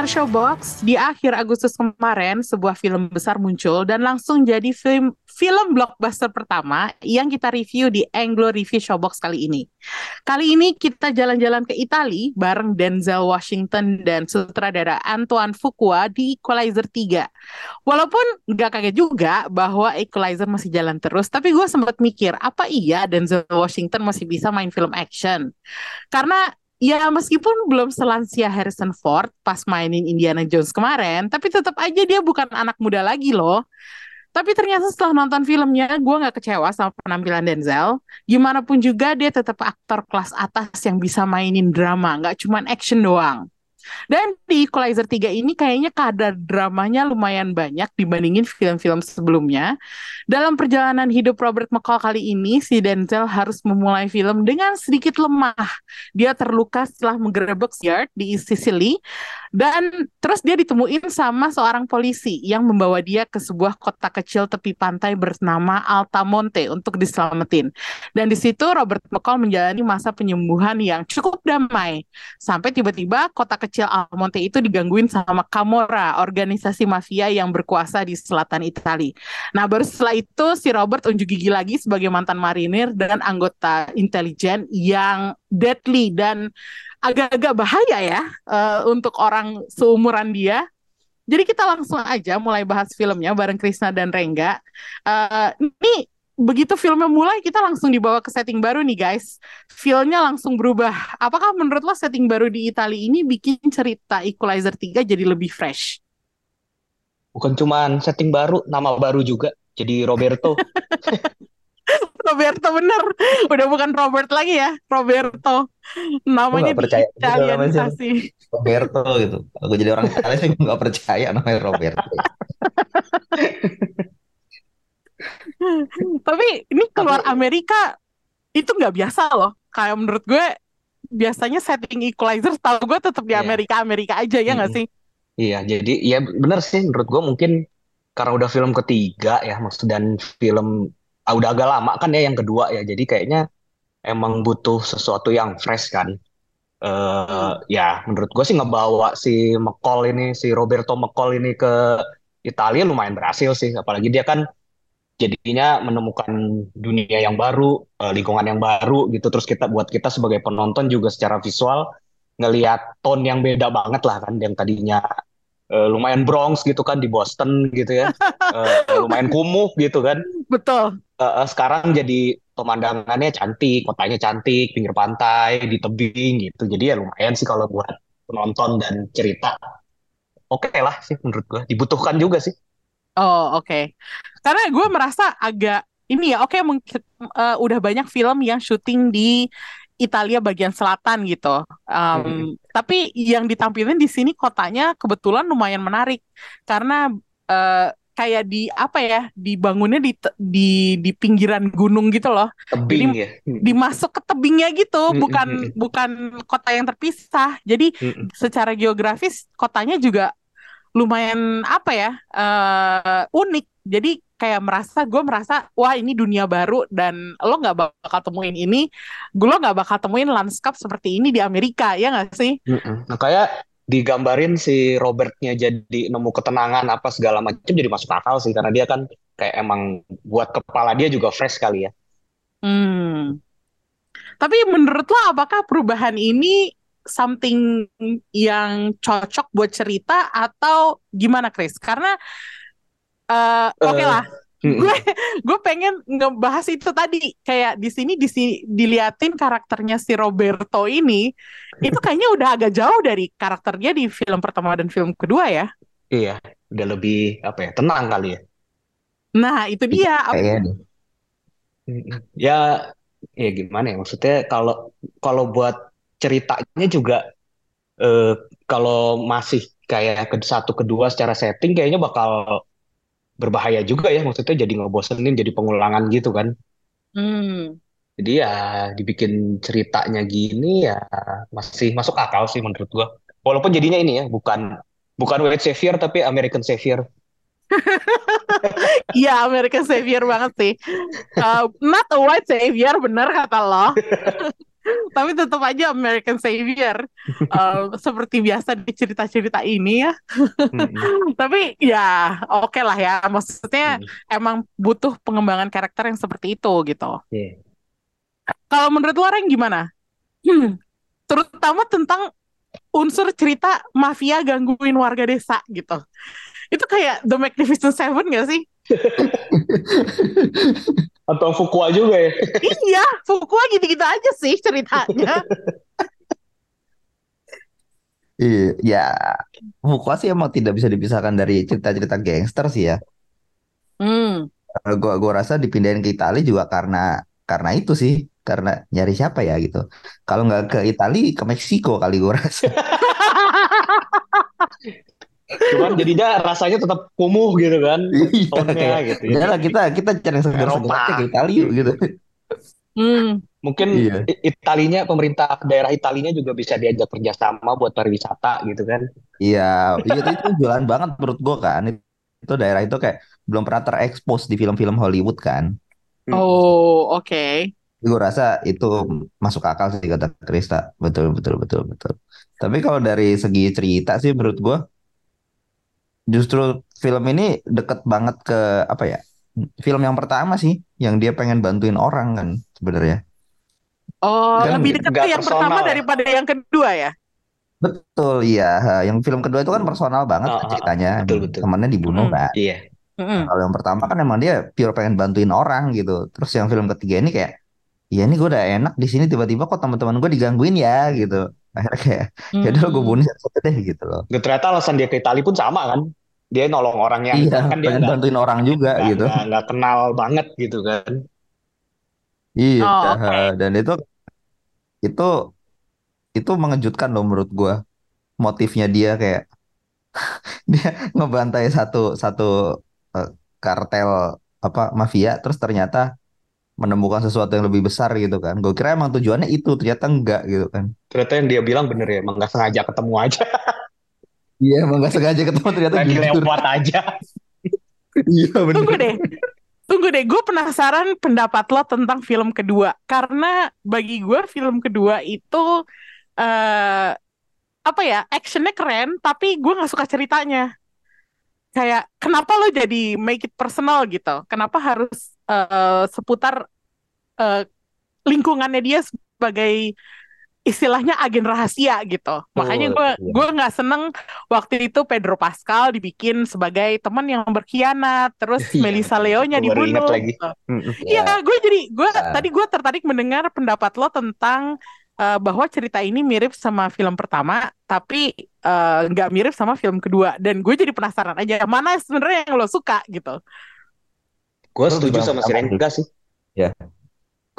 Pendengar Showbox, di akhir Agustus kemarin sebuah film besar muncul dan langsung jadi film film blockbuster pertama yang kita review di Anglo Review Showbox kali ini. Kali ini kita jalan-jalan ke Italia bareng Denzel Washington dan sutradara Antoine Fuqua di Equalizer 3. Walaupun nggak kaget juga bahwa Equalizer masih jalan terus, tapi gue sempat mikir, apa iya Denzel Washington masih bisa main film action? Karena Ya meskipun belum selansia Harrison Ford pas mainin Indiana Jones kemarin, tapi tetap aja dia bukan anak muda lagi loh. Tapi ternyata setelah nonton filmnya, gue nggak kecewa sama penampilan Denzel. Gimana pun juga dia tetap aktor kelas atas yang bisa mainin drama, nggak cuma action doang. Dan di Equalizer 3 ini kayaknya kadar dramanya lumayan banyak dibandingin film-film sebelumnya. Dalam perjalanan hidup Robert McCall kali ini, si Denzel harus memulai film dengan sedikit lemah. Dia terluka setelah menggerebek Yard di Sicily dan terus dia ditemuin sama seorang polisi yang membawa dia ke sebuah kota kecil tepi pantai bernama Altamonte untuk diselamatin. Dan di situ Robert McCall menjalani masa penyembuhan yang cukup damai sampai tiba-tiba kota kecil Almonte itu digangguin sama Camorra, organisasi mafia yang berkuasa di selatan Italia. Nah, baru setelah itu si Robert unjuk gigi lagi sebagai mantan marinir dan anggota intelijen yang deadly dan agak-agak bahaya ya uh, untuk orang seumuran dia. Jadi kita langsung aja mulai bahas filmnya bareng Krisna dan Rengga. Uh, ini begitu filmnya mulai kita langsung dibawa ke setting baru nih guys. Filmnya langsung berubah. Apakah menurut lo setting baru di Italia ini bikin cerita Equalizer 3 jadi lebih fresh? Bukan cuman setting baru, nama baru juga. Jadi Roberto. Roberto bener udah bukan Robert lagi ya Roberto namanya percaya Italianisasi Roberto gitu aku jadi orang Italia sih nggak percaya namanya Roberto tapi ini keluar Amerika itu nggak biasa loh. Kayak menurut gue biasanya setting equalizer tahu gue tetap di Amerika Amerika aja ya nggak sih? Iya jadi ya bener sih. Menurut gue mungkin karena udah film ketiga ya maksud dan film ah, udah agak lama kan ya yang kedua ya. Jadi kayaknya emang butuh sesuatu yang fresh kan. Uh, ya menurut gue sih ngebawa si McCall ini si Roberto McCall ini ke Italia lumayan berhasil sih. Apalagi dia kan jadinya menemukan dunia yang baru uh, lingkungan yang baru gitu terus kita buat kita sebagai penonton juga secara visual ngelihat tone yang beda banget lah kan yang tadinya uh, lumayan Bronx gitu kan di Boston gitu ya uh, lumayan kumuh gitu kan betul uh, sekarang jadi pemandangannya cantik, kotanya cantik, pinggir pantai, di tebing gitu. Jadi ya lumayan sih kalau buat penonton dan cerita. Oke okay lah sih menurut gue, dibutuhkan juga sih. Oh oke, okay. karena gue merasa agak ini ya oke okay, uh, udah banyak film yang syuting di Italia bagian selatan gitu. Um, hmm. Tapi yang ditampilin di sini kotanya kebetulan lumayan menarik. Karena uh, kayak di apa ya dibangunnya di di di pinggiran gunung gitu loh. Tebing jadi ya dimasuk ke tebingnya gitu bukan bukan kota yang terpisah. Jadi secara geografis kotanya juga lumayan apa ya uh, unik. Jadi kayak merasa gue merasa wah ini dunia baru dan lo nggak bakal temuin ini. Gue lo nggak bakal temuin lanskap seperti ini di Amerika. Ya nggak sih? Nah kayak digambarin si Robertnya jadi nemu ketenangan apa segala macam jadi masuk akal sih. Karena dia kan kayak emang buat kepala dia juga fresh kali ya. Hmm. Tapi menurut lo apakah perubahan ini something yang cocok buat cerita atau gimana Chris? Karena uh, oke okay lah, gue gue pengen ngebahas itu tadi. Kayak di sini di diliatin karakternya si Roberto ini itu kayaknya udah agak jauh dari karakternya di film pertama dan film kedua ya. Iya udah lebih apa ya tenang kali ya. Nah itu dia. Kayaknya ya ya gimana ya maksudnya kalau kalau buat ceritanya juga eh, kalau masih kayak ke satu kedua secara setting kayaknya bakal berbahaya juga ya maksudnya jadi ngebosenin jadi pengulangan gitu kan hmm. Jadi ya dibikin ceritanya gini ya masih masuk akal sih menurut gua. Walaupun jadinya ini ya bukan bukan white savior tapi American savior. Iya, American Savior banget sih. Uh, not a white savior, bener kata lo. Tapi tetap aja American Savior. Uh, seperti biasa di cerita-cerita ini ya. Mm-mm. Tapi ya oke lah ya. Maksudnya Mm. emang butuh pengembangan karakter yang seperti itu gitu. Iya. Kalau menurut lo Reng gimana? Hmm, terutama tentang unsur cerita mafia gangguin warga desa gitu. Itu kayak The Magnificent Seven gak sih? Atau Fuqua juga ya. iya, Fuqua gitu-gitu aja sih ceritanya. Iya, ya Fuqua sih emang tidak bisa dipisahkan dari cerita-cerita gangster sih ya. Hmm. Gua gua rasa dipindahin ke Italia juga karena karena itu sih, karena nyari siapa ya gitu. Kalau nggak ke Italia, ke Meksiko kali gua rasa. Cuman jadinya rasanya tetap kumuh gitu kan. Iya, Tonnya gitu. lah kita kita cari yang segar-segar ke Italia gitu. Hmm. mungkin Iya. Italinya pemerintah daerah Italinya juga bisa diajak kerjasama buat pariwisata gitu kan. Iya, iya itu, itu jualan banget menurut gua kan. Itu daerah itu kayak belum pernah terekspos di film-film Hollywood kan. Oh, oke. Gue rasa itu masuk akal sih kata Krista. Betul, betul, betul, betul. Tapi kalau dari segi cerita sih menurut gue justru film ini deket banget ke apa ya? Film yang pertama sih, yang dia pengen bantuin orang kan sebenarnya. Oh, Nggak- lebih dekat ke yang personal pertama ya? daripada yang kedua ya? Betul, iya. Yang film kedua itu kan personal banget Ah, kan ah, ceritanya. Betul, betul. Temannya dibunuh Mm. kan. Iya. Mm-mm. Kalau yang pertama kan emang dia pure pengen bantuin orang gitu. Terus yang film ketiga ini kayak, ya ini gue udah enak di sini tiba-tiba kok teman-teman gue digangguin ya gitu. Akhirnya kayak, ya udah gue Hmm. bunuh satu deh gitu loh. Dan ternyata alasan dia ke Itali pun sama kan. Dia nolong orang yang Iya, kan dia bantuin orang juga nggak gitu. nggak- kenal banget gitu kan. Iya, Oh, oke. dan itu itu itu mengejutkan loh menurut gua. Motifnya dia kayak dia ngebantai satu satu eh, kartel apa mafia, terus ternyata menemukan sesuatu yang lebih besar gitu kan. Gue kira emang tujuannya itu, ternyata enggak gitu kan. Ternyata yang dia bilang bener ya, emang nggak sengaja ketemu aja. Iya, emang gak sengaja ketemu ternyata Lagi jujur. lewat aja. Iya Tunggu bener. deh. Tunggu deh, gue penasaran pendapat lo tentang film kedua. Karena bagi gue film kedua itu eh apa ya, actionnya keren, tapi gue nggak suka ceritanya. Kayak kenapa lo jadi make it personal gitu? Kenapa harus eh, seputar eh, lingkungannya dia sebagai istilahnya agen rahasia gitu. Makanya gue iya. gue nggak seneng waktu itu Pedro Pascal dibikin sebagai teman yang berkhianat, terus Iya, Melissa betul. Leo-nya dibunuh. lagi. gitu. Mm-mm. Iya, gue jadi gue Ya. tadi gue tertarik mendengar pendapat lo tentang eh, bahwa cerita ini mirip sama film pertama, tapi eh, nggak mirip sama film kedua. Dan gue jadi penasaran aja mana sebenarnya yang lo suka gitu. Gue setuju sama si. Rengga sih. Ya.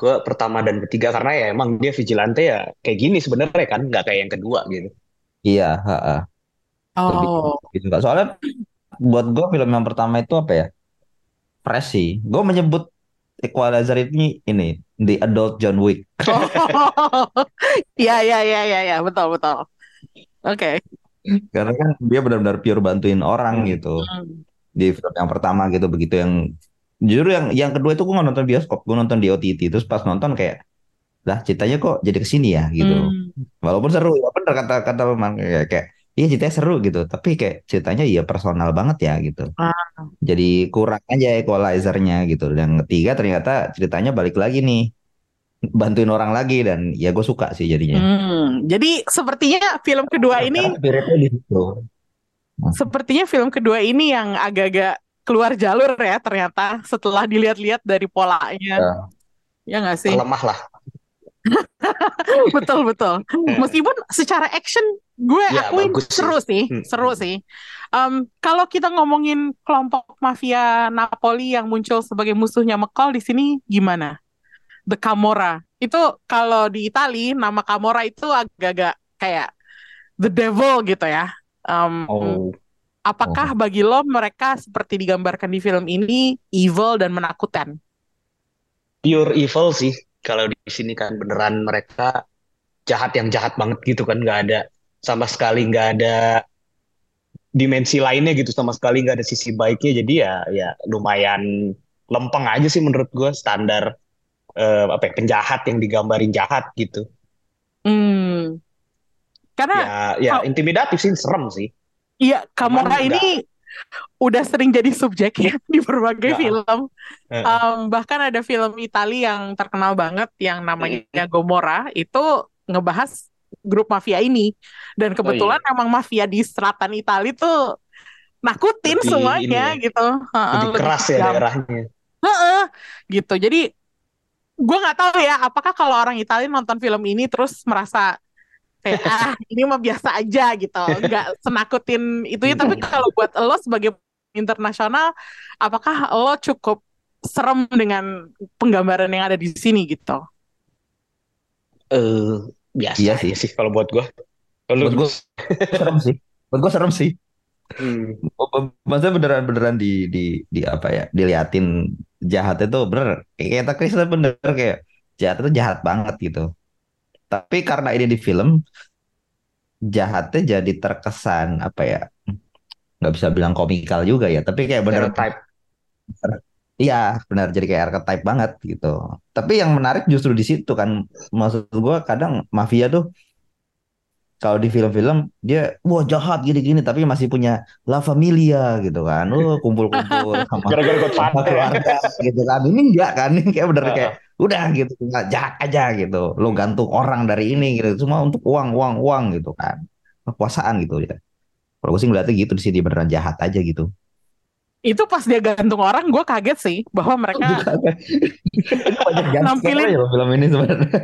Gue pertama dan ketiga karena ya emang dia vigilante ya kayak gini sebenarnya kan, nggak kayak yang kedua gitu. Iya, ha-ha. Lebih Oh, gitu nggak. Soalnya buat gue film yang pertama itu apa ya? Fresh sih. Gue menyebut Equalizer ini ini The Adult John Wick. Iya, iya, iya, iya, ya, betul, betul. Oke. Karena kan dia benar-benar pure bantuin orang gitu. Hmm. Di film yang pertama gitu begitu yang jujur yang yang kedua itu gue nggak nonton bioskop, gue nonton di OTT terus pas nonton kayak lah ceritanya kok jadi ke sini ya gitu. Hmm. Walaupun seru ya bener kata kata Memang kayak, kayak iya ceritanya seru gitu, tapi kayak ceritanya iya personal banget ya gitu. Ah. Jadi kurang aja equalizernya gitu. Dan ketiga ternyata ceritanya balik lagi nih bantuin orang lagi dan ya gue suka sih jadinya. Hmm. Jadi sepertinya film kedua ini. Sepertinya film kedua ini yang agak-agak keluar jalur ya ternyata setelah dilihat-lihat dari polanya. Ya. Ya nggak sih? Lemah lah. Betul betul. Meskipun secara action gue Ya, akuin bagus sih. seru sih, Hmm. seru sih. Em, kalau kita ngomongin kelompok mafia Napoli yang muncul sebagai musuhnya McCall di sini gimana? The Camorra. Itu kalau di Itali nama Camorra itu agak-agak kayak the devil gitu ya. Em, Oh, Apakah bagi lo mereka seperti digambarkan di film ini evil dan menakutkan? pure evil sih. Kalau di sini kan beneran mereka jahat yang jahat banget gitu kan, nggak ada sama sekali nggak ada dimensi lainnya gitu sama sekali nggak ada sisi baiknya. Jadi ya ya lumayan lempeng aja sih menurut gue standar eh, apa ya, penjahat yang digambarin jahat gitu. Hmm. Karena Ya ya kalau intimidatif sih, serem sih. Iya nggak ini udah sering jadi subjek ya di berbagai film. Em, bahkan ada film Italia yang terkenal banget yang namanya Gomorra itu ngebahas grup mafia ini. Dan Oh kebetulan iya, emang mafia di selatan Italia tuh nakutin lebih ini semuanya ya, gitu. Lebih keras ya daerahnya. Heeh, gitu. Jadi gue nggak tahu ya apakah kalau orang Italia nonton film ini terus merasa kayak ah ini mah biasa aja gitu nggak senakutin itu ya tapi kalau buat lo sebagai internasional apakah lo cukup serem dengan penggambaran yang ada di sini gitu Eh biasa Iya sih. sih kalau buat gue. Kalau Buat gue serem sih. Buat gue serem sih. Hmm. Maksudnya beneran beneran di di di apa ya? Diliatin jahatnya tuh bener. Kayak kata bener kayak jahat itu jahat banget gitu. Tapi karena ini di film jahatnya jadi terkesan apa ya? Nggak bisa bilang komikal juga ya. Tapi kayak bener Stereotype. Iya, benar. Jadi kayak archetype banget gitu. Tapi yang menarik justru di situ kan. Maksud gue kadang mafia tuh kalau di film-film dia wah jahat gini-gini tapi masih punya La Familia gitu kan. Oh, kumpul-kumpul sama Gara-gara keluarga gitu kan. Ini enggak kan. Ini kayak bener kayak. Udah gitu nggak jahat aja gitu. Lo gantung orang dari ini gitu. Cuma untuk uang, uang, uang gitu kan. Kekuasaan gitu ya. Kalau gue sih ngeliatnya gitu di sini beneran jahat aja gitu. itu pas dia gantung orang gue kaget sih bahwa mereka nampilin ya film ini sebenarnya.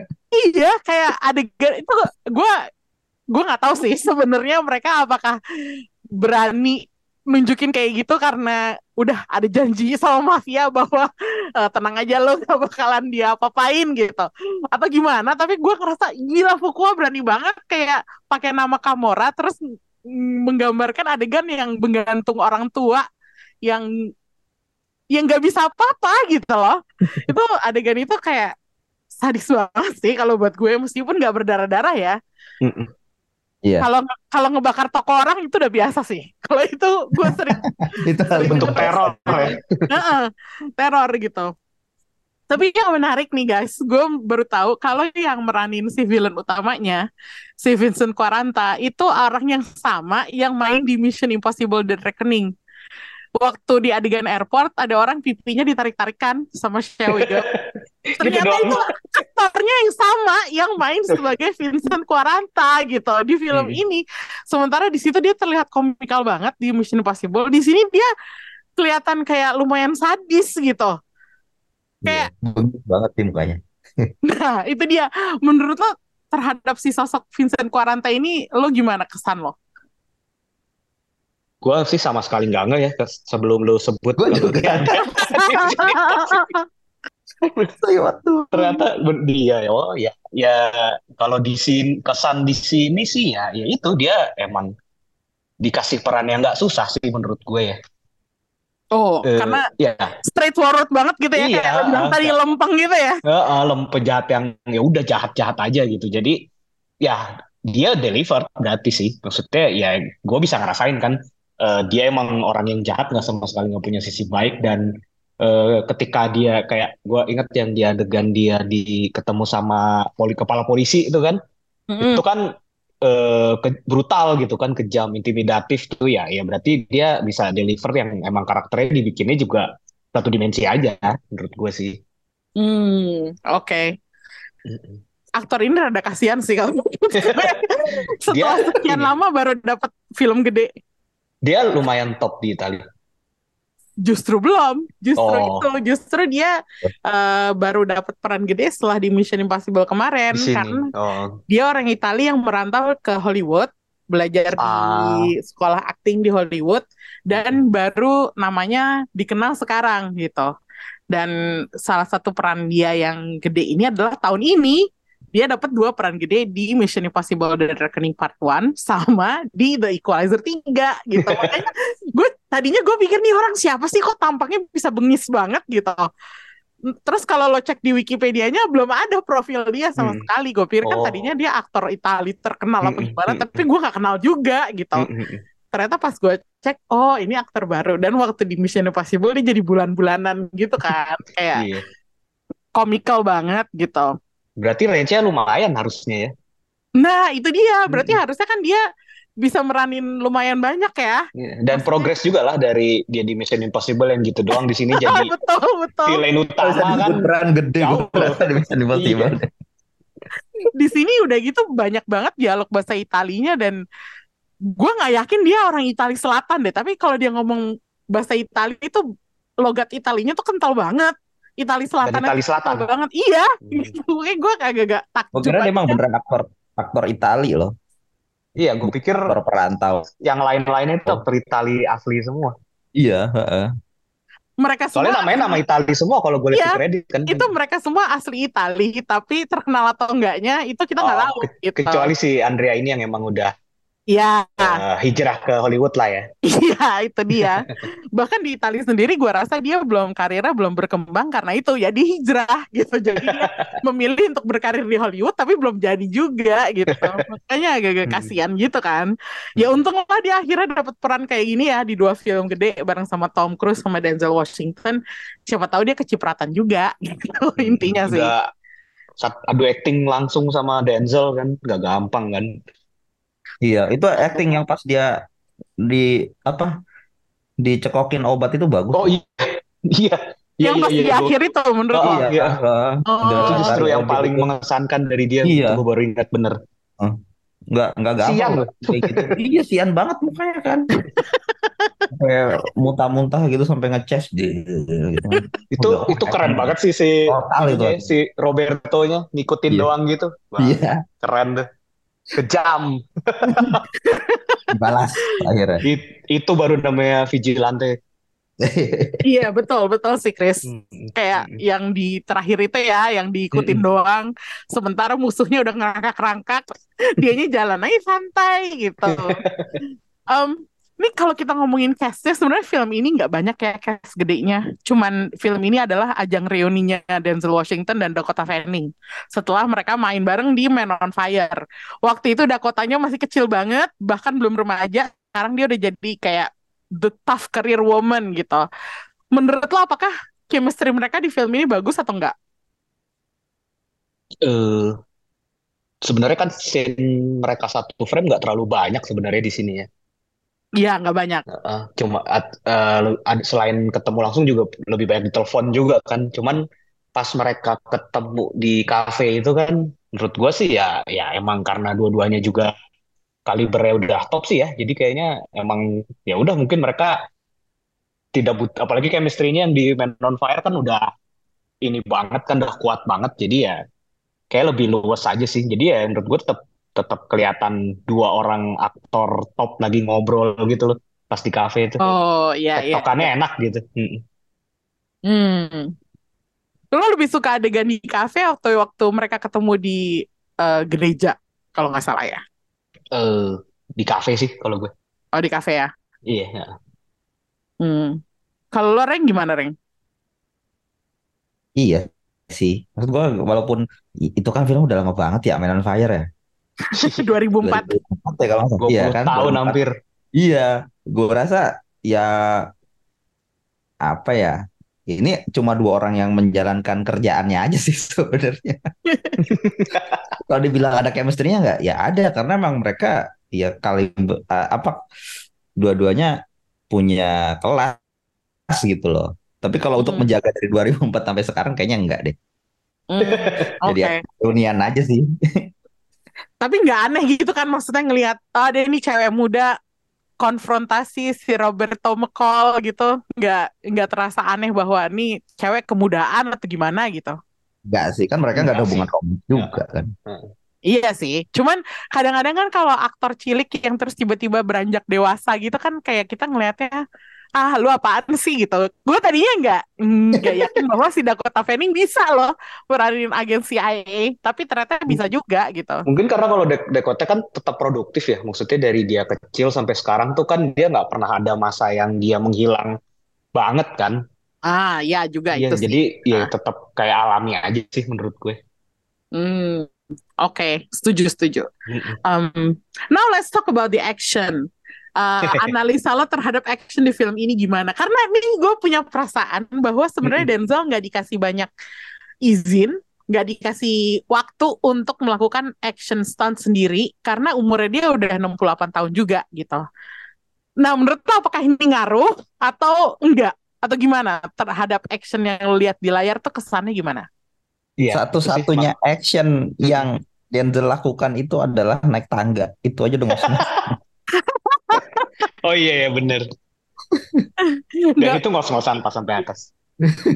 iya kayak adegan itu gue gue nggak tahu sih sebenarnya mereka apakah berani nunjukin kayak gitu karena udah ada janji sama mafia bahwa eh, tenang aja lo gak bakalan dia apain gitu. Atau gimana? Tapi gue ngerasa gila Fuqua berani banget kayak pakai nama Kamora terus menggambarkan adegan yang menggantung orang tua yang yang nggak bisa apa-apa gitu loh. Itu adegan itu kayak sadis banget sih kalau buat gue meskipun nggak berdarah-darah ya. Mm-mm. Iya. kalau kalau ngebakar toko orang itu udah biasa sih kalau itu gue sering itu Bentuk teror ya. Heeh, teror gitu tapi yang menarik nih guys gue baru tahu kalau yang meranin si villain utamanya si Vincent Quaranta itu orang yang sama yang main di Mission Impossible Dead Reckoning waktu di adegan airport ada orang pipinya ditarik-tarikan sama Wiggum. Ternyata doang. itu aktornya yang sama yang main sebagai Vincent Quaranta gitu di film Hmm. ini. Sementara di situ dia terlihat komikal banget di Mission Impossible. Di sini dia kelihatan kayak lumayan sadis gitu. Kayak bagus banget sih mukanya. nah, itu dia. Menurut lo terhadap si sosok Vincent Quaranta ini lo gimana kesan lo? Gue sih sama sekali nggak nge ya sebelum lu sebut Gue juga. Ternyata dia ya, oh ya, ya kalau di sini kesan di sini sih ya, ya itu dia emang dikasih peran yang nggak susah sih menurut gue ya. Oh, Eh, karena ya, straightforward banget gitu ya Iya, kayak bilang tadi lempeng gitu ya. Heeh, lem penjahat yang ya udah jahat-jahat aja gitu. Jadi ya dia deliver berarti sih. Maksudnya ya gue bisa ngerasain kan eh, dia emang orang yang jahat nggak sama sekali nggak punya sisi baik dan eh, ketika dia kayak gue inget yang dia adegan dia di ketemu sama poli kepala polisi itu kan Mm-mm. itu kan eh, ke- brutal gitu kan kejam intimidatif tuh ya ya berarti dia bisa deliver yang emang karakternya dibikinnya juga satu dimensi aja menurut gue sih. Hmm, oke. Aktor ini rada kasihan sih kalau. Setelah Dia sekian ini. lama baru dapat film gede. Dia lumayan top di Italia. Justru belum, justru Oh. itu, justru dia eh, baru dapat peran gede setelah di Mission Impossible kemarin karena Oh, dia orang Italia yang merantau ke Hollywood, belajar Ah. di sekolah akting di Hollywood dan baru namanya dikenal sekarang gitu. Dan salah satu peran dia yang gede ini adalah tahun ini dia dapat dua peran gede di Mission Impossible Dead Reckoning Part 1 sama di The Equalizer 3 gitu. Makanya gue tadinya gue pikir nih orang siapa sih kok tampaknya bisa bengis banget gitu. Terus kalau lo cek di Wikipedia-nya belum ada profil dia sama Hmm. sekali. Gue pikir kan Oh. tadinya dia aktor Itali terkenal apa Hmm, gimana, hmm, tapi gue nggak kenal juga gitu. Ternyata pas gue cek, oh ini aktor baru. Dan waktu di Mission Impossible dia jadi bulan-bulanan gitu kan, kayak Iya. komikal banget gitu. Berarti range-nya lumayan harusnya ya. Nah itu dia, berarti Hmm. harusnya kan dia bisa meranin lumayan banyak ya. Iya. Dan Maksudnya- progres juga lah dari dia di Mission Impossible yang gitu doang di sini jadi betul betul. villain Bisa utama kan. disebut peran gede gue Jauh. merasa di Mission Impossible. Di sini udah gitu banyak banget dialog bahasa Italinya dan gue nggak yakin dia orang Itali Selatan deh. Tapi kalau dia ngomong bahasa Itali itu logat Italinya tuh kental banget. Itali Selatan Itali itu Selatan. kental banget. Iya, Hmm. gue agak-agak Gue takjub kira dia emang beneran aktor aktor Itali loh, Iya, gue pikir perantau. yang lain-lainnya itu aktor Itali asli semua. Iya, heeh. Mereka semua Soalnya namanya nama Itali semua kalau gue lihat Iya, di kredit kan. itu mereka semua asli Itali, tapi terkenal atau enggaknya itu kita nggak Oh, tahu ke- gitu. kecuali si Andrea ini yang emang udah Ya, eh, hijrah ke Hollywood lah ya. iya itu dia. Bahkan di Italia sendiri gue rasa dia belum karirnya belum berkembang karena itu ya dia hijrah gitu. Jadi dia memilih untuk berkarir di Hollywood tapi belum jadi juga gitu. Makanya agak-agak Hmm. kasihan gitu kan. Ya untung lah dia akhirnya dapat peran kayak gini ya di dua film gede bareng sama Tom Cruise sama Denzel Washington. Siapa tahu dia kecipratan juga gitu intinya sih. Sat- adu acting langsung sama Denzel kan, gak gampang kan. Iya, itu acting yang pas dia di apa dicekokin obat itu bagus. Oh iya, iya, iya, Yang iya, pas iya, di akhir itu menurut Oh. Iya, iya. heeh. Oh. Itu justru yang paling mengesankan dari dia. Iya. Itu gue baru ingat bener. nggak nggak gampang Sian kayak gitu. Iya, sian banget mukanya kan. Kayak muntah-muntah gitu sampai ngeces gitu. Itu Udah, itu keren banget sih si Total itu. si Roberto-nya ngikutin Iya. doang gitu. Wah, Iya, keren tuh. Kejam. balas akhirnya. It- itu baru namanya vigilante. Iya betul betul sih Chris. Kayak Hmm. yang di terakhir itu ya, yang diikutin doang. Sementara musuhnya udah ngerangkak-rangkak, dianya jalan aja santai gitu. Em, ini kalau kita ngomongin castnya, sebenarnya film ini nggak banyak ya cast gedenya. Cuman film ini adalah ajang reuninya Denzel Washington dan Dakota Fanning. Setelah mereka main bareng di Man on Fire. Waktu itu Dakotanya masih kecil banget, bahkan belum remaja. Sekarang dia udah jadi kayak the tough career woman gitu. Menurut lo apakah chemistry mereka di film ini bagus atau enggak? eh sebenarnya kan scene mereka satu frame nggak terlalu banyak sebenarnya di sini ya. Iya, nggak banyak. Heeh, cuma ad- selain ketemu langsung juga lebih banyak di telepon juga kan. Cuman pas mereka ketemu di cafe itu kan, menurut gue sih ya, ya emang karena dua-duanya juga kalibernya udah top sih ya. Jadi kayaknya emang ya udah mungkin mereka tidak but apalagi chemistry-nya yang di Man on Fire kan udah ini banget kan udah kuat banget. Jadi ya kayak lebih luas aja sih. Jadi ya menurut gue tetap tetap kelihatan dua orang aktor top lagi ngobrol gitu loh pas di cafe itu. Oh, iya, iya. Tektokannya enak gitu. Mm. Hmm. Lo lebih suka adegan di kafe atau waktu mereka ketemu di eh, gereja, kalau nggak salah ya? Eh, di cafe sih kalau gue. Oh, di kafe ya? Iya. ya. Hmm. Kalau lo, Reng, gimana, Reng? Iya sih. Maksud gua walaupun itu kan film udah lama banget ya, Man on Fire ya. 2004. 2004 ya kalau nggak salah. 20 Iya kan? tahun 2004. hampir. Iya, gua rasa ya apa ya? Ini cuma dua orang yang menjalankan kerjaannya aja sih sebenarnya. Kalau dibilang ada chemistry-nya nggak? Ya ada karena memang mereka ya kali apa dua-duanya punya kelas gitu loh. Tapi kalau untuk Hmm. menjaga dari 2004 sampai sekarang kayaknya enggak deh. Hmm, Jadi Oke. ya reunian aja sih. Tapi nggak aneh gitu kan maksudnya ngelihat oh, ada ini cewek muda konfrontasi si Roberto McCall gitu. Nggak nggak terasa aneh bahwa ini cewek kemudaan atau gimana gitu. Enggak sih, kan mereka nggak ada hubungan romans juga kan. iya sih cuman kadang-kadang kan kalau aktor cilik yang terus tiba-tiba beranjak dewasa gitu kan kayak kita ngelihatnya ah lu apaan sih gitu gue tadinya nggak nggak yakin bahwa si Dakota Fanning bisa loh peranin agen CIA tapi ternyata bisa juga gitu Mungkin karena kalau Dakota kan tetap produktif ya. Maksudnya dari dia kecil sampai sekarang tuh kan dia nggak pernah ada masa yang dia menghilang banget kan. Ah, ya juga Iya, itu sih. jadi ya Ah. tetap kayak alami aja sih menurut gue. Hmm, oke, setuju, setuju. Mm-mm. Um, now let's talk about the action. Uh, analisa lo terhadap action di film ini gimana? Karena ini gue punya perasaan bahwa sebenarnya Denzel nggak dikasih banyak izin, nggak dikasih waktu untuk melakukan action stunt sendiri karena umurnya dia udah 68 tahun juga gitu. Nah, menurut lo apakah ini ngaruh atau enggak? Atau gimana terhadap action yang lo lihat di layar tuh kesannya gimana? Iya, Satu-satunya action yang Denzel lakukan itu adalah naik tangga. Itu aja udah ngos-ngos. Oh iya ya bener. Dan Nggak, itu ngos-ngosan pas sampai atas.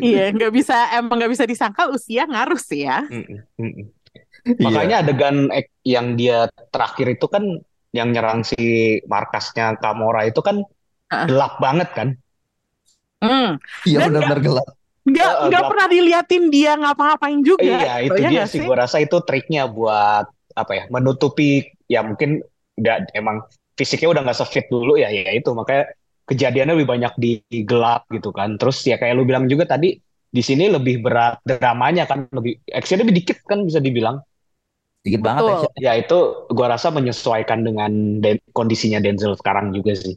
iya, nggak bisa emang nggak bisa disangkal usia ngaruh sih ya. Iya. Makanya adegan yang dia terakhir itu kan yang nyerang si markasnya Kamora itu kan Ah. gelap banget kan. Hmm. Iya benar-benar gelap. Nggak Eh, nggak gelap. pernah diliatin dia ngapa-ngapain juga. Iya, itu dia nggak sih. Gue rasa itu triknya buat apa ya? Menutupi ya mungkin udah emang fisiknya udah nggak sefit dulu ya, ya itu makanya kejadiannya lebih banyak di di gelap gitu kan. Terus ya kayak lu bilang juga tadi di sini lebih berat dramanya kan, lebih actionnya lebih dikit kan bisa dibilang. Dikit banget Betul. action. Ya itu gua rasa menyesuaikan dengan Den- kondisinya Denzel sekarang juga sih.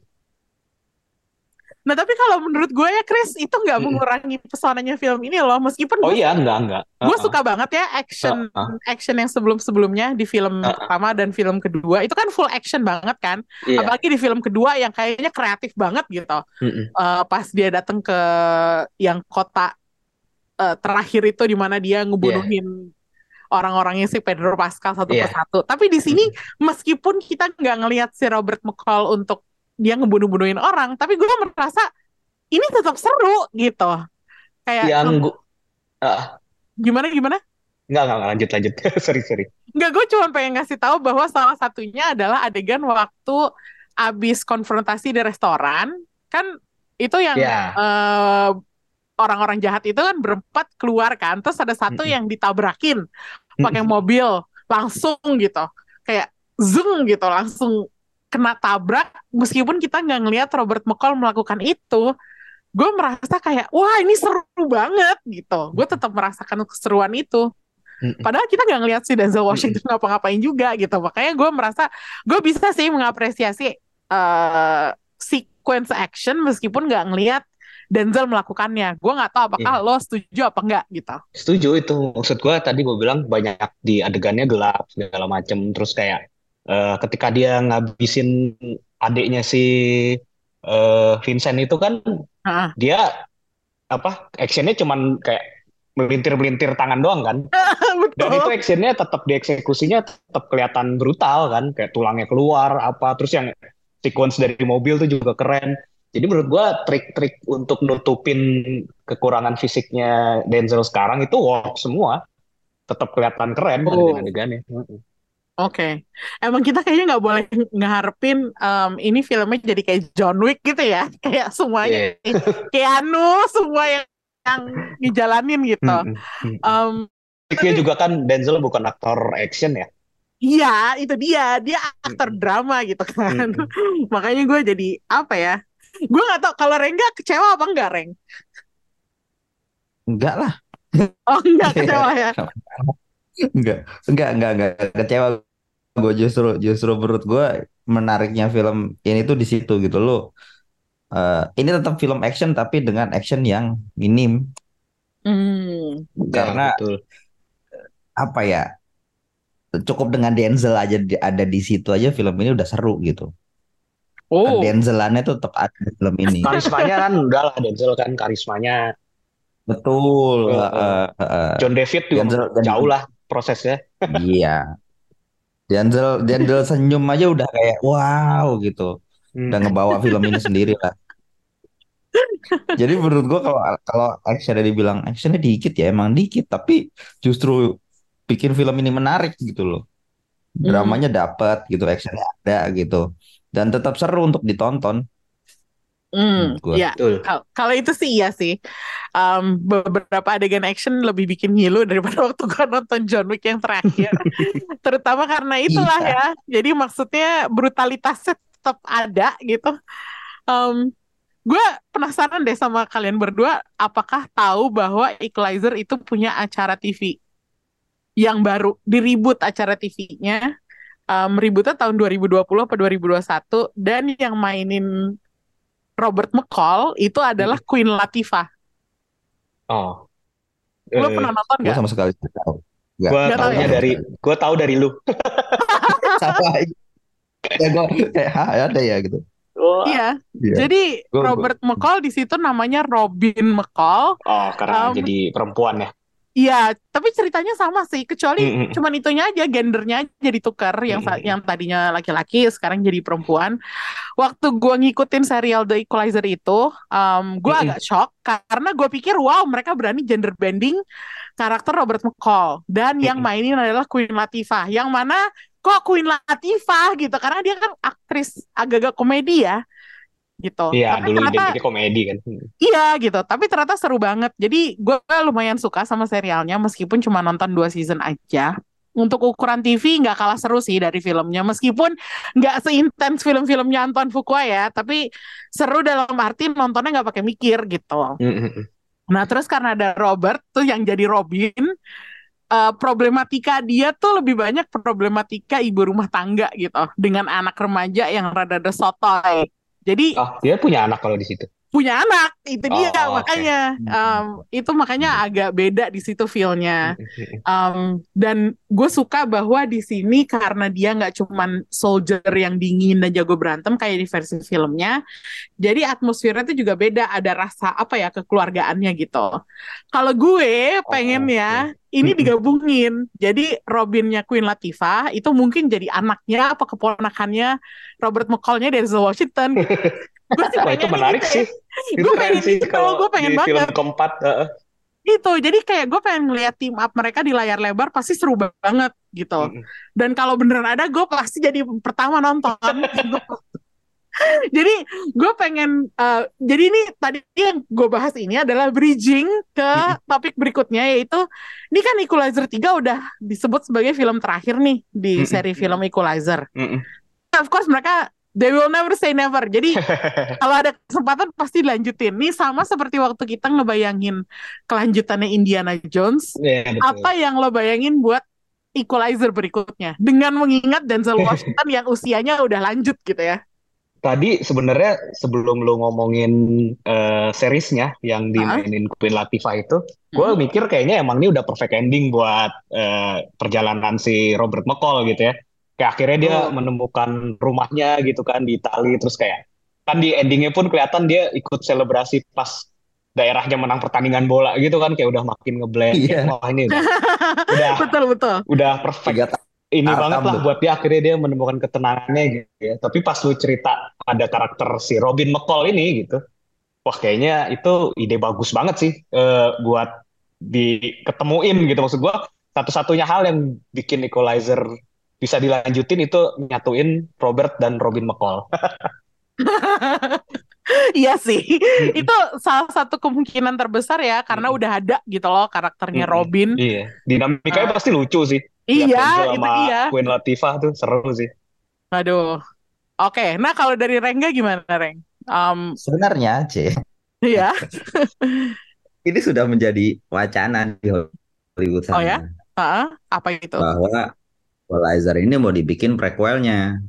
Nah tapi kalau menurut gue ya Chris itu nggak mengurangi pesonanya film ini loh. Meskipun Oh gue iya, enggak enggak. gue Uh-uh. suka banget ya action Uh-uh. action yang sebelum-sebelumnya di film Uh-uh. pertama dan film kedua itu kan full action banget kan. Iya. Apalagi di film kedua yang kayaknya kreatif banget gitu. Mm-mm. Eh, pas dia datang ke yang kota eh, terakhir itu di mana dia ngebunuhin orang-orangnya si Pedro Pascal satu Iya. persatu. Tapi di sini meskipun kita nggak ngelihat si Robert McCall untuk dia ngebunuh-bunuhin orang, tapi gue merasa ini tetap seru gitu. Kayak Yang gua ah, gimana gimana? enggak enggak enggak, lanjut lanjut. sorry sorry. Nggak, gue cuma pengen ngasih tahu bahwa salah satunya adalah adegan waktu abis konfrontasi di restoran, kan itu yang Ya. eh, orang-orang jahat itu kan berempat keluar kan, terus ada satu Mm-mm. yang ditabrakin pakai Mm-mm. mobil langsung gitu, kayak zeng gitu langsung kena tabrak. Meskipun kita nggak ngelihat Robert McCall melakukan itu, gue merasa kayak wah ini seru banget gitu. Gue tetap merasakan keseruan itu. Padahal kita nggak ngelihat si Denzel Washington ngapa-ngapain juga gitu. Makanya gue merasa gue bisa sih mengapresiasi eh sequence action meskipun nggak ngelihat Denzel melakukannya. Gue nggak tahu apakah Iya. lo setuju apa enggak gitu. Setuju itu. Maksud gua tadi gua bilang banyak di adegannya gelap segala macem. Terus kayak eh, ketika dia ngabisin adiknya si eh, Vincent itu kan Heeh. dia apa actionnya cuman kayak melintir-melintir tangan doang kan. Dan itu Betul. actionnya tetap dieksekusinya tetap kelihatan brutal kan, kayak tulangnya keluar apa, terus yang sequence dari mobil tuh juga keren. Jadi menurut gua trik-trik untuk nutupin kekurangan fisiknya Denzel sekarang itu work semua, tetap kelihatan keren Oh. adegan-adegannya. Oke, emang kita kayaknya nggak boleh ngeharapin em, ini filmnya jadi kayak John Wick gitu ya, kayak semuanya Iya. Keanu semua yang yang ngejalanin gitu. Em, Triknya juga kan Denzel bukan aktor action ya. Iya, itu dia. Dia aktor drama gitu kan. Makanya gue jadi apa ya? Gue nggak tahu kalau Rengga kecewa apa enggak, Reng? Enggak lah. Oh, enggak Iya. kecewa ya. Enggak, enggak, enggak, enggak kecewa. Gue justru, justru menurut gue menariknya film ini tuh di situ gitu loh. Eh, ini tetap film action tapi dengan action yang minim Hmm. karena Ya, betul. apa ya cukup dengan Denzel aja di- ada di situ aja film ini udah seru gitu. Oh, Denzelannya tuh tetap ada di film ini. Karismanya kan udah lah Denzel kan karismanya. Betul. Eh, eh, eh. John David juga Denzel- jauh lah prosesnya. Iya. Denzel Denzel senyum aja udah kayak wow gitu. Hmm. Udah ngebawa film ini sendiri lah. Jadi menurut gua kalau kalau actionnya dibilang actionnya dikit ya emang dikit tapi justru bikin film ini menarik gitu loh. Dramanya dapat gitu, actionnya ada gitu. Dan tetap seru untuk ditonton. Hmm, gua. ya. Kalau itu sih iya sih. Em, beberapa adegan action lebih bikin ngilu daripada waktu gue nonton John Wick yang terakhir. Terutama karena itulah Iya. ya. Jadi maksudnya brutalitasnya tetap ada gitu. Em, gue penasaran deh sama kalian berdua, apakah tahu bahwa Equalizer itu punya acara TV yang baru, diribut acara TV-nya. Um, ributnya tahun 2020 apa 2021 dan yang mainin Robert McCall itu adalah Queen Latifah. Oh. Lo Eh, pernah nonton Gue nggak? sama sekali tidak tahu. Gua Nggak tahu taunya ya? dari gua tahu dari lu. Sama aja. Ya gue kayak "Hah, ada ya gitu. Iya, Iya. jadi Gua- gua- Robert McCall di situ namanya Robin McCall. Oh, karena Um, jadi perempuan ya. Iya, tapi ceritanya sama sih, kecuali Mm-mm. cuman itunya aja gendernya jadi tukar yang sa- Mm-mm. yang tadinya laki-laki sekarang jadi perempuan. Waktu gua ngikutin serial The Equalizer itu, um, gua Mm-mm. agak shock karena gue pikir wow mereka berani gender bending karakter Robert McCall dan yang Mm-mm. mainin adalah Queen Latifah. Yang mana kok Queen Latifah gitu karena dia kan aktris agak-agak komedi ya gitu. Iya, Tapi dulu ternyata identiknya komedi kan. Iya gitu, tapi ternyata seru banget. Jadi gue lumayan suka sama serialnya meskipun cuma nonton dua season aja. Untuk ukuran TV nggak kalah seru sih dari filmnya, meskipun nggak seintens film-filmnya Antoine Fuqua ya, tapi seru dalam arti nontonnya nggak pakai mikir gitu. Mm-mm. Nah terus karena ada Robert tuh yang jadi Robin, eh, problematika dia tuh lebih banyak problematika ibu rumah tangga gitu, dengan anak remaja yang rada-rada sotoy. Jadi Oh, dia punya anak kalau di situ. Punya anak. Itu dia Oh, makanya. Um, itu makanya agak beda di situ feelnya. Um, dan gue suka bahwa di sini karena dia nggak cuman soldier yang dingin dan jago berantem kayak di versi filmnya jadi atmosfernya itu juga beda ada rasa apa ya kekeluargaannya gitu. Kalau gue pengen Oh, ya ini Mm-mm. digabungin. Jadi Robinnya Queen Latifah itu mungkin jadi anaknya apa keponakannya Robert McCall-nya Denzel Washington gue sih itu menarik gitu ya. sih. Itu Gue keren pengen sih gitu, kalau gue pengen di film banget. keempat. heeh. Gitu, jadi kayak gue pengen ngeliat team up mereka di layar lebar pasti seru banget gitu. Mm-mm. Dan kalau beneran ada, gue pasti jadi pertama nonton. gitu. Jadi gue pengen, eh, jadi ini tadi yang gue bahas ini adalah bridging ke topik berikutnya yaitu ini kan Equalizer 3 udah disebut sebagai film terakhir nih di seri film Equalizer. Mm-mm. Of course mereka they will never say never. Jadi kalau ada kesempatan pasti dilanjutin. Nih sama seperti waktu kita ngebayangin kelanjutannya Indiana Jones. Iya, betul. Apa yang lo bayangin buat Equalizer berikutnya? Dengan mengingat Denzel Washington yang usianya udah lanjut gitu ya. Tadi sebenarnya sebelum lu ngomongin eh, seriesnya yang dimainin Queen Latifah itu, gue Hmm. mikir kayaknya emang ini udah perfect ending buat eh, perjalanan si Robert McCall gitu ya. Kayak akhirnya dia Betul. menemukan rumahnya gitu kan di Itali, terus kayak kan di endingnya pun kelihatan dia ikut selebrasi pas daerahnya menang pertandingan bola gitu kan, kayak udah makin ngeblend. Iya. Wah ini udah udah betul betul. udah perfect Tiga ini Tarkam banget lah buat dia akhirnya dia menemukan ketenangannya gitu ya. Tapi pas lu cerita ada karakter si Robin McCall ini gitu. Wah kayaknya itu ide bagus banget sih eh, buat diketemuin gitu maksud gua. Satu-satunya hal yang bikin Equalizer bisa dilanjutin itu nyatuin Robert dan Robin McCall. Iya sih. Mm-mm. Itu salah satu kemungkinan terbesar ya karena Mm-mm. udah ada gitu loh karakternya Mm-mm. Robin. Iya, dinamikanya Ah. pasti lucu sih. Iya, itu dia. Queen Latifah tuh seru sih. Aduh. Oke, nah kalau dari Rengga gimana, Reng? Um, Sebenarnya, C, ya. ini sudah menjadi wacana di Hollywood Oh ya? sana Heeh, apa itu? bahwa Equalizer ini mau dibikin prequelnya.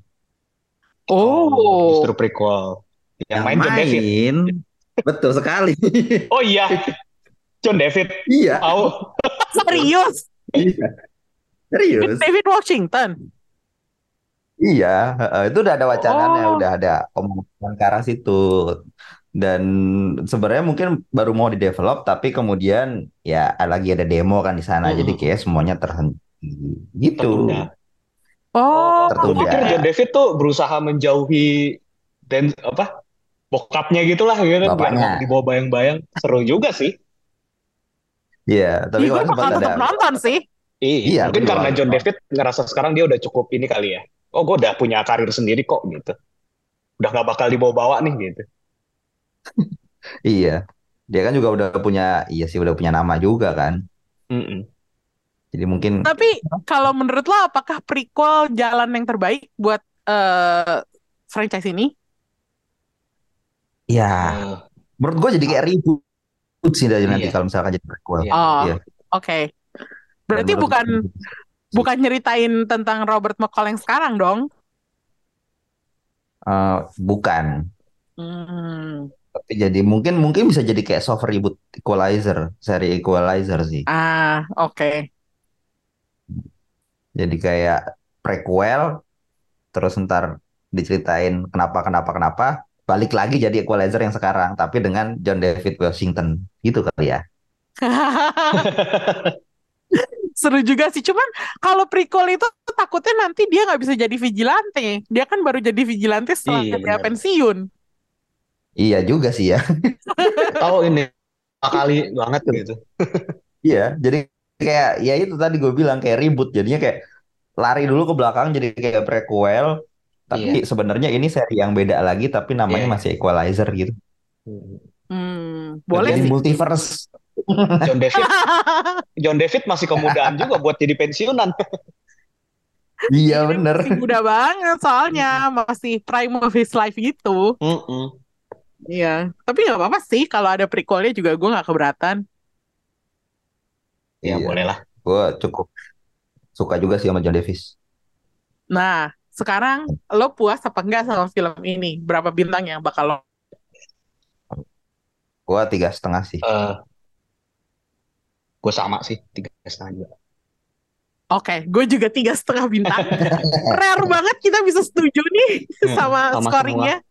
Oh. Justru prequel. Yang Yang main John David. betul sekali. Oh iya, John David. Iya, Tahu. Serius? iya. Serius. David Washington. Iya, heeh, itu udah ada wacananya, Oh. udah ada omongan ke arah situ. Dan sebenarnya mungkin baru mau di develop, tapi kemudian ya lagi ada demo kan di sana, jadi Mhm. kayak semuanya terhenti gitu. Tertunda. Oh, Tertunda. pikir John David tuh berusaha menjauhi dan apa bokapnya gitulah gitu biar Bapaknya. dibawa bayang-bayang. Seru juga sih. Iya, tapi gue kemarin bakal sempat ada tetap nonton sih. Iya, Iya, mungkin karena. John David ngerasa sekarang dia udah cukup ini kali ya. Oh, gue udah punya karir sendiri kok gitu. Udah nggak bakal dibawa-bawa nih gitu. Iya. Dia kan juga udah punya, iya sih udah punya nama juga kan. Mm-mm. Jadi mungkin Tapi kalau menurut lo apakah prequel jalan yang terbaik buat eh franchise ini? Ya, Eh, menurut gue jadi kayak ribut sih dari nanti Iya. kalau misalkan jadi prequel. Iya. Oh, Iya. oke. Berarti Menurut bukan gue. bukan nyeritain tentang Robert McCall yang sekarang dong? Eh, bukan. Hmm. Tapi jadi mungkin mungkin bisa jadi kayak soft reboot Equalizer, seri Equalizer sih. Ah, oke. Jadi kayak prequel, terus ntar diceritain kenapa kenapa kenapa, balik lagi jadi Equalizer yang sekarang, tapi dengan John David Washington, gitu kali ya. Seru juga sih. Cuman kalau prequel itu takutnya nanti dia nggak bisa jadi vigilante. Dia kan baru jadi vigilante setelah Iya, dia pensiun. Iya juga sih ya. Oh ini kali banget gitu. Iya, jadi kayak ya itu tadi gue bilang kayak ribut, jadinya kayak lari dulu ke belakang jadi kayak prequel, tapi sebenarnya ini seri yang beda lagi, tapi namanya Iya, iya. masih Equalizer gitu. Hmm, boleh Jadi sih. multiverse. John David, John David masih kemudaan juga buat jadi pensiunan. Iya bener. Masih muda banget soalnya masih prime of his life gitu. Mm-mm. Iya, tapi nggak apa-apa sih kalau ada prequelnya juga gue nggak keberatan. Ya Iya. boleh lah. Gue cukup suka juga sih sama John Davis. Nah, sekarang lo puas apa enggak sama film ini? Berapa bintang yang bakal lo? Gue tiga setengah sih. Eh, gue sama sih tiga setengah juga. Oke, gue juga tiga setengah bintang. Rare banget kita bisa setuju nih Hmm, sama sama scoringnya.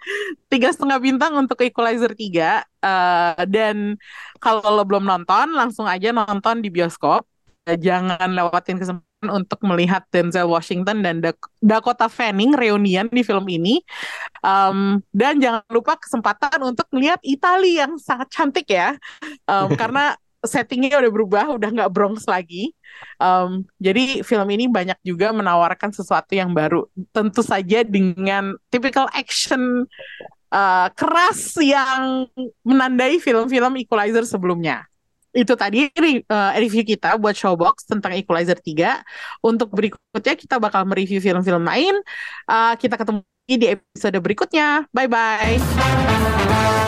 Tiga setengah bintang untuk Equalizer 3. Eh, dan kalau lo belum nonton, langsung aja nonton di bioskop. Eh, Jangan lewatin kesempatan untuk melihat Denzel Washington dan Dak- Dakota Fanning reunian di film ini. Um, dan jangan lupa kesempatan untuk melihat Italia yang sangat cantik ya. Um, karena settingnya udah berubah, udah nggak Bronx lagi. Um, jadi film ini banyak juga menawarkan sesuatu yang baru. Tentu saja dengan typical action uh, keras yang menandai film-film Equalizer sebelumnya. Itu tadi uh, review kita buat Showbox tentang Equalizer 3. Untuk berikutnya kita bakal mereview film-film lain. Uh, kita ketemu di episode berikutnya. Bye-bye.